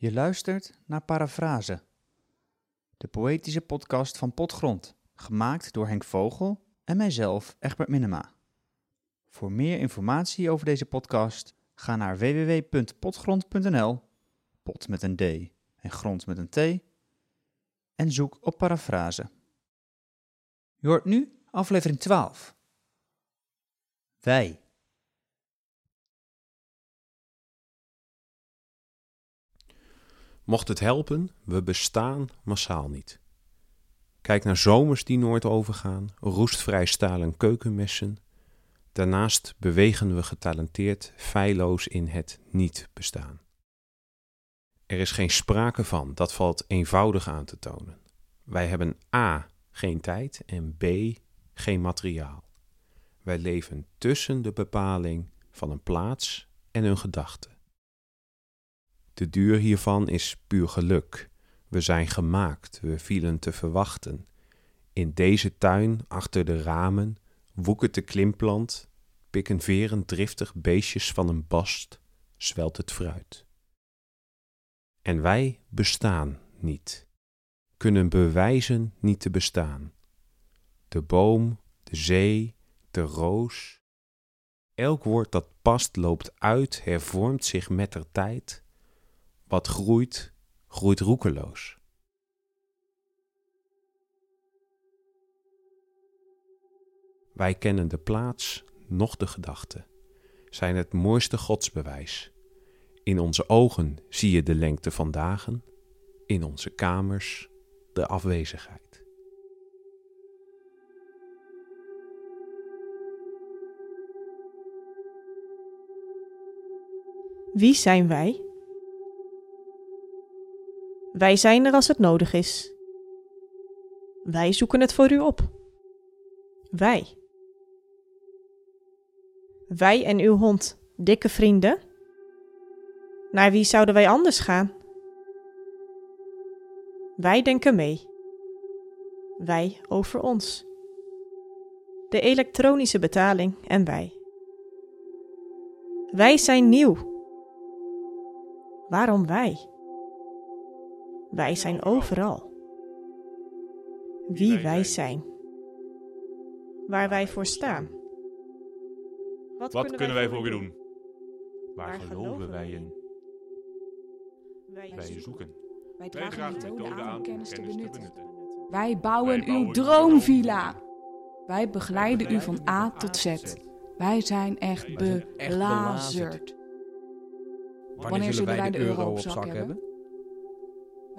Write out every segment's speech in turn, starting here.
Je luistert naar Parafrase, de poëtische podcast van Potgrond, gemaakt door Henk Vogel en mijzelf, Egbert Minema. Voor meer informatie over deze podcast, ga naar www.potgrond.nl, pot met een D en grond met een T, en zoek op Parafrase. Je hoort nu aflevering 12. Wij. Mocht het helpen, we bestaan massaal niet. Kijk naar zomers die nooit overgaan, roestvrij stalen keukenmessen. Daarnaast bewegen we getalenteerd feilloos in het niet bestaan. Er is geen sprake van, dat valt eenvoudig aan te tonen. Wij hebben A. geen tijd en B. geen materiaal. Wij leven tussen de bepaling van een plaats en een gedachte. De duur hiervan is puur geluk. We zijn gemaakt, we vielen te verwachten. In deze tuin, achter de ramen, woekert de klimplant, pikken veren driftig beestjes van een bast, zwelt het fruit. En wij bestaan niet, kunnen bewijzen niet te bestaan. De boom, de zee, de roos. Elk woord dat past loopt uit, hervormt zich met der tijd. Wat groeit, groeit roekeloos. Wij kennen de plaats, noch de gedachte, zijn het mooiste godsbewijs. In onze ogen zie je de lengte van dagen, in onze kamers de afwezigheid. Wie zijn wij? Wij zijn er als het nodig is. Wij zoeken het voor u op. Wij. Wij en uw hond, dikke vrienden. Naar wie zouden wij anders gaan? Wij denken mee. Wij over ons. De elektronische betaling en wij. Wij zijn nieuw. Waarom wij? Wij zijn overal. Wie wij zijn. Waar wij voor staan. Wat kunnen wij voor u doen? Waar Waar geloven wij in? Wij zoeken. Wij dragen de methode aan om kennis te benutten. Wij bouwen uw droomvilla. Wij begeleiden u van A tot Z. Wij zijn echt Wij zijn echt belazerd. Wanneer zullen wij de euro op zak hebben?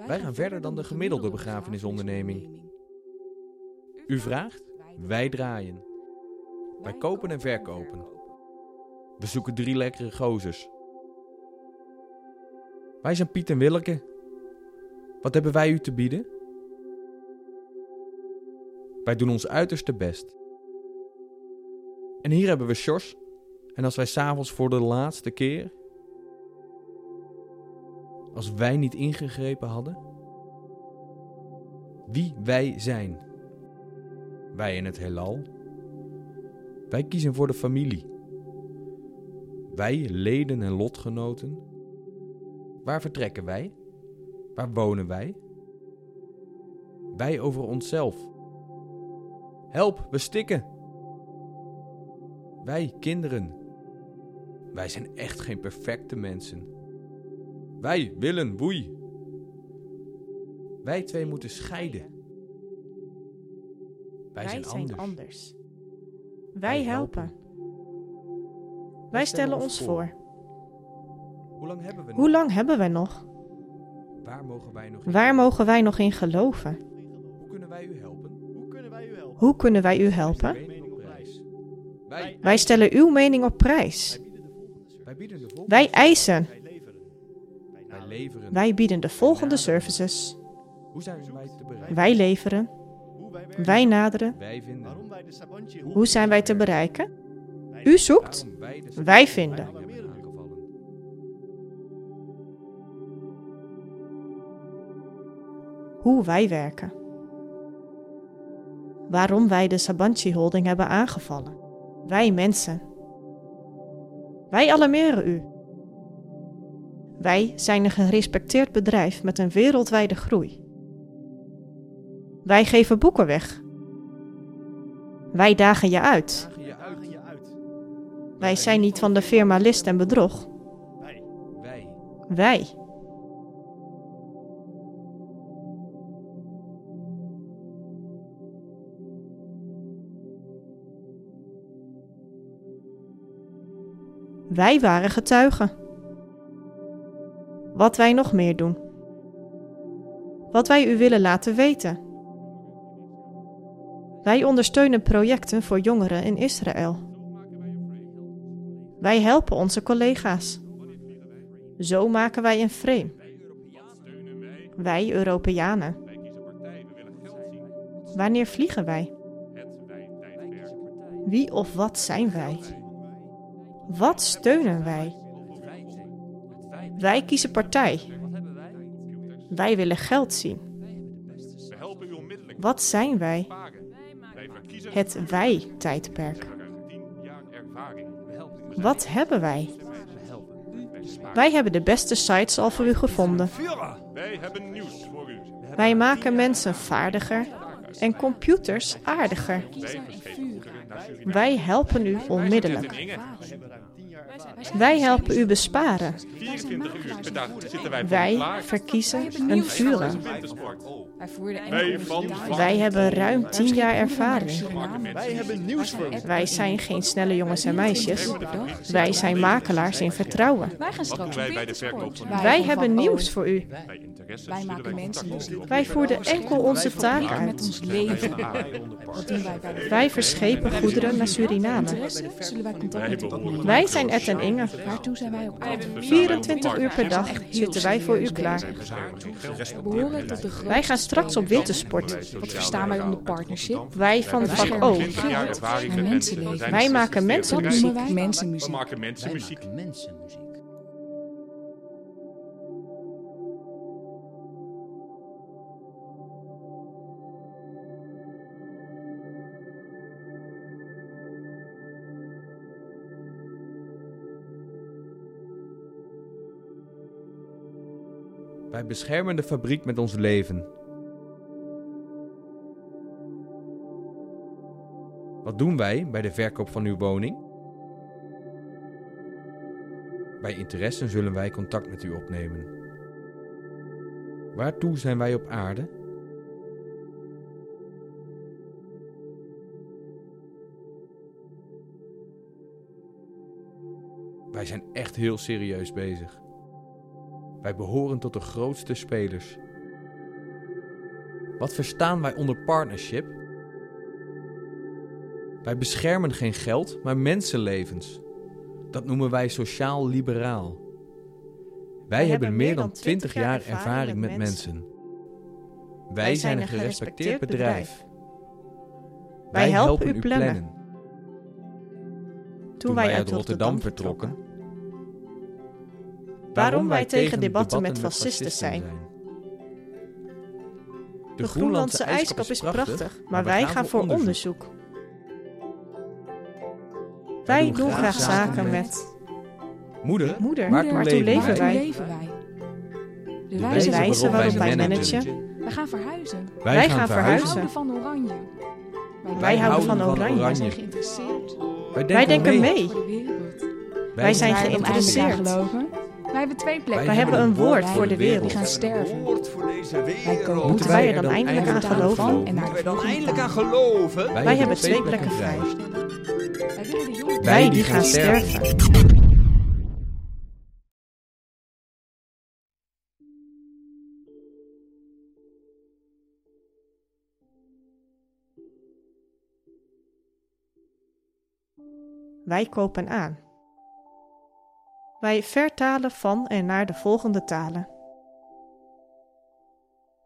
Wij gaan verder dan de gemiddelde begrafenisonderneming. U vraagt, wij draaien. Wij kopen en verkopen. We zoeken drie lekkere gozers. Wij zijn Piet en Willeke. Wat hebben wij u te bieden? Wij doen ons uiterste best. En hier hebben we Sjors. En als wij s'avonds voor de laatste keer als wij niet ingegrepen hadden? Wie wij zijn. Wij in het heelal. Wij kiezen voor de familie. Wij, leden en lotgenoten. Waar vertrekken wij? Waar wonen wij? Wij over onszelf. Help, we stikken. Wij, kinderen. Wij zijn echt geen perfecte mensen. Wij willen woei. Wij twee moeten scheiden. Wij, zijn, anders. Wij helpen. Wij stellen ons voor. Hoe lang hebben we Hoe nog? lang hebben wij nog? Waar mogen wij nog in Waar geloven? mogen wij nog in geloven? Hoe kunnen wij u helpen? Hoe kunnen wij u helpen? Hoe kunnen wij u helpen? Wij, Wij stellen uw mening op prijs. wij bieden de volgende Wij eisen. Wij bieden de volgende services. Hoe zijn wij te bereiken? Wij leveren. Hoe wij naderen. Wij vinden. Waarom wij de Sabantje Hoe zijn wij te bereiken? U zoekt. Wij, de Wij vinden. Hoe wij werken. Waarom wij de Sabanchi Holding hebben aangevallen. Wij mensen. Wij alarmeren u. Wij zijn een gerespecteerd bedrijf met een wereldwijde groei. Wij geven boeken weg. Wij dagen je uit. Wij zijn niet van de firma list en bedrog. Wij. Wij. Wij waren getuigen. Wat wij nog meer doen. Wat wij u willen laten weten. Wij ondersteunen projecten voor jongeren in Israël. Wij helpen onze collega's. Zo maken wij een frame. Wij Europeanen. Wanneer vliegen wij? Wie of wat zijn wij? Wat steunen wij? Wij kiezen partij. Wij willen geld zien. We helpen u onmiddellijk. Wat zijn wij? Wij verkiezen Het wij-tijdperk. 10 jaar ervaring. Wat hebben wij? Wij hebben de beste sites al voor u gevonden. Wij hebben nieuws voor u. Wij maken mensen vaardiger en computers aardiger. Wij helpen u onmiddellijk. Wij helpen u besparen. 24 uur per dag zitten wij Wij verkiezen een vuren. Wij hebben ruim 10 jaar ervaring. Wij hebben nieuws voor u. Wij zijn geen snelle jongens en meisjes. Wij zijn makelaars in vertrouwen. Wij gaan straks wij bij de verkoop hebben nieuws voor u. Wij maken mensen. Wij voerden enkel onze taak Met uit. ons leven. Wij verschepen goederen naar Suriname. wij met zijn Ed en Inge. Waartoe zijn wij op aarde? 24 uur per dag zitten wij voor u klaar. Wij gaan straks op wintersport. Wat verstaan wij onder partnership? Wij van Wij vak O. beschermen 20 jaar geld ervaring en met mensenleven. mensen. Wij maken mensenmuziek. wij maken mensenmuziek. Wij beschermen de fabriek met ons leven. Wat doen wij bij de verkoop van uw woning? Bij interesse zullen wij contact met u opnemen. Waartoe zijn wij op aarde? Wij zijn echt heel serieus bezig. Wij behoren tot de grootste spelers. Wat verstaan wij onder partnership? Wij beschermen geen geld, maar mensenlevens. Dat noemen wij sociaal liberaal. Wij, hebben meer dan 20 jaar ervaring met mensen. Wij zijn een gerespecteerd bedrijf. Wij helpen u plannen. Toen wij uit Rotterdam vertrokken, Waarom wij tegen debatten met fascisten zijn. De Groenlandse ijskap is prachtig, maar wij gaan voor onderzoek. Wij doen graag zaken met Moeder, moeder. Waartoe Waartoe leven wij? leven wij? De De wijze waarop wij managen. Wij gaan verhuizen. Wij gaan Wij verhuizen. houden van oranje. Wij houden van oranje. Wij zijn geïnteresseerd Wij denken mee. voor de wereld. Wij zijn Wij geïnteresseerd. geloven. Wij hebben twee plekken. Wij hebben een woord voor de Die wereld. gaan sterven. voor deze Wij kopen Moeten wij er dan eindelijk aan geloven? En naar de dan eindelijk aan geloven? Wij hebben twee plekken vrij. Wij willen de jongen Wij die gaan sterven. Wij kopen aan. Wij vertalen van en naar de volgende talen.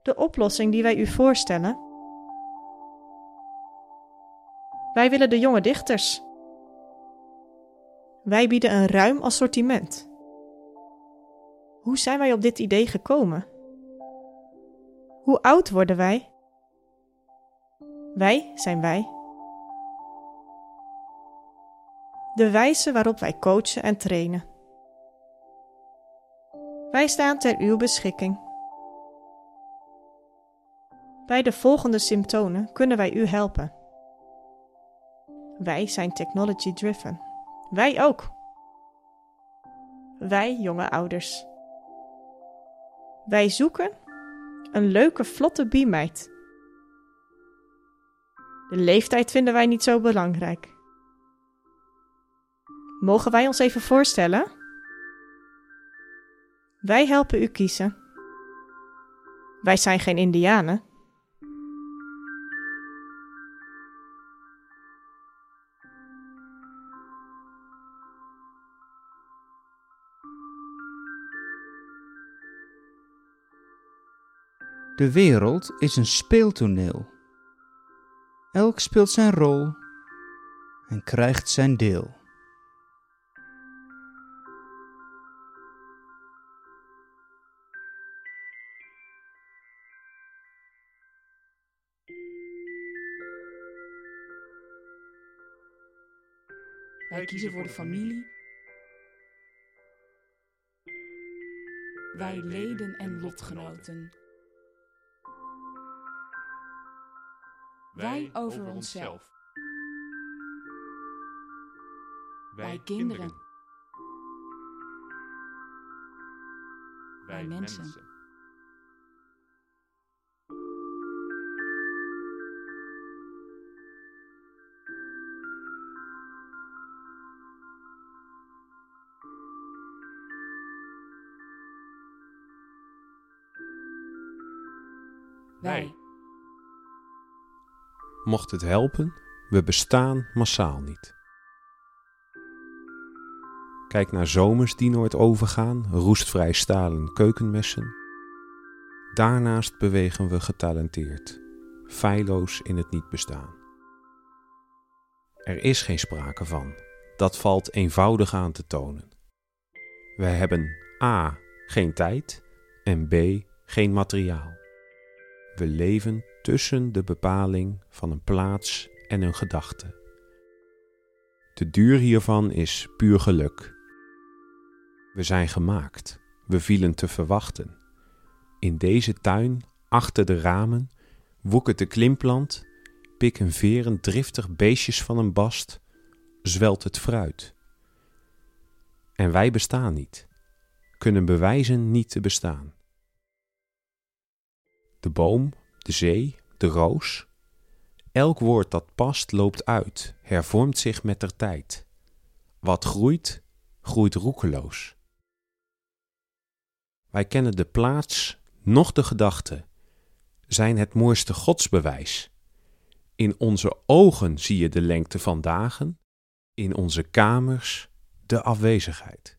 De oplossing die wij u voorstellen. Wij willen de jonge dichters. Wij bieden een ruim assortiment. Hoe zijn wij op dit idee gekomen? Hoe oud worden wij? Wij zijn wij. De wijze waarop wij coachen en trainen. Wij staan ter uw beschikking. Bij de volgende symptomen kunnen wij u helpen. Wij zijn technology driven. Wij ook. Wij jonge ouders. Wij zoeken een leuke, vlotte biemeid. De leeftijd vinden wij niet zo belangrijk. Mogen wij ons even voorstellen? Wij helpen u kiezen. Wij zijn geen Indianen. De wereld is een speeltoneel. Elk speelt zijn rol en krijgt zijn deel. Wij kiezen voor de familie. Wij leden en lotgenoten. Wij over onszelf. Wij kinderen. Wij mensen. Wij. Mocht het helpen, we bestaan massaal niet. Kijk naar zomers die nooit overgaan, roestvrij stalen keukenmessen. Daarnaast bewegen we getalenteerd, feilloos in het niet bestaan. Er is geen sprake van, dat valt eenvoudig aan te tonen. Wij hebben A. geen tijd en B. geen materiaal. We leven tussen de bepaling van een plaats en een gedachte. De duur hiervan is puur geluk. We zijn gemaakt, we vielen te verwachten. In deze tuin, achter de ramen, woekert de klimplant, pikken veren driftig beestjes van een bast, zwelt het fruit. En wij bestaan niet, kunnen bewijzen niet te bestaan. De boom, de zee, de roos. Elk woord dat past loopt uit, hervormt zich met der tijd. Wat groeit, groeit roekeloos. Wij kennen de plaats, noch de gedachte, zijn het mooiste godsbewijs. In onze ogen zie je de lengte van dagen, in onze kamers de afwezigheid.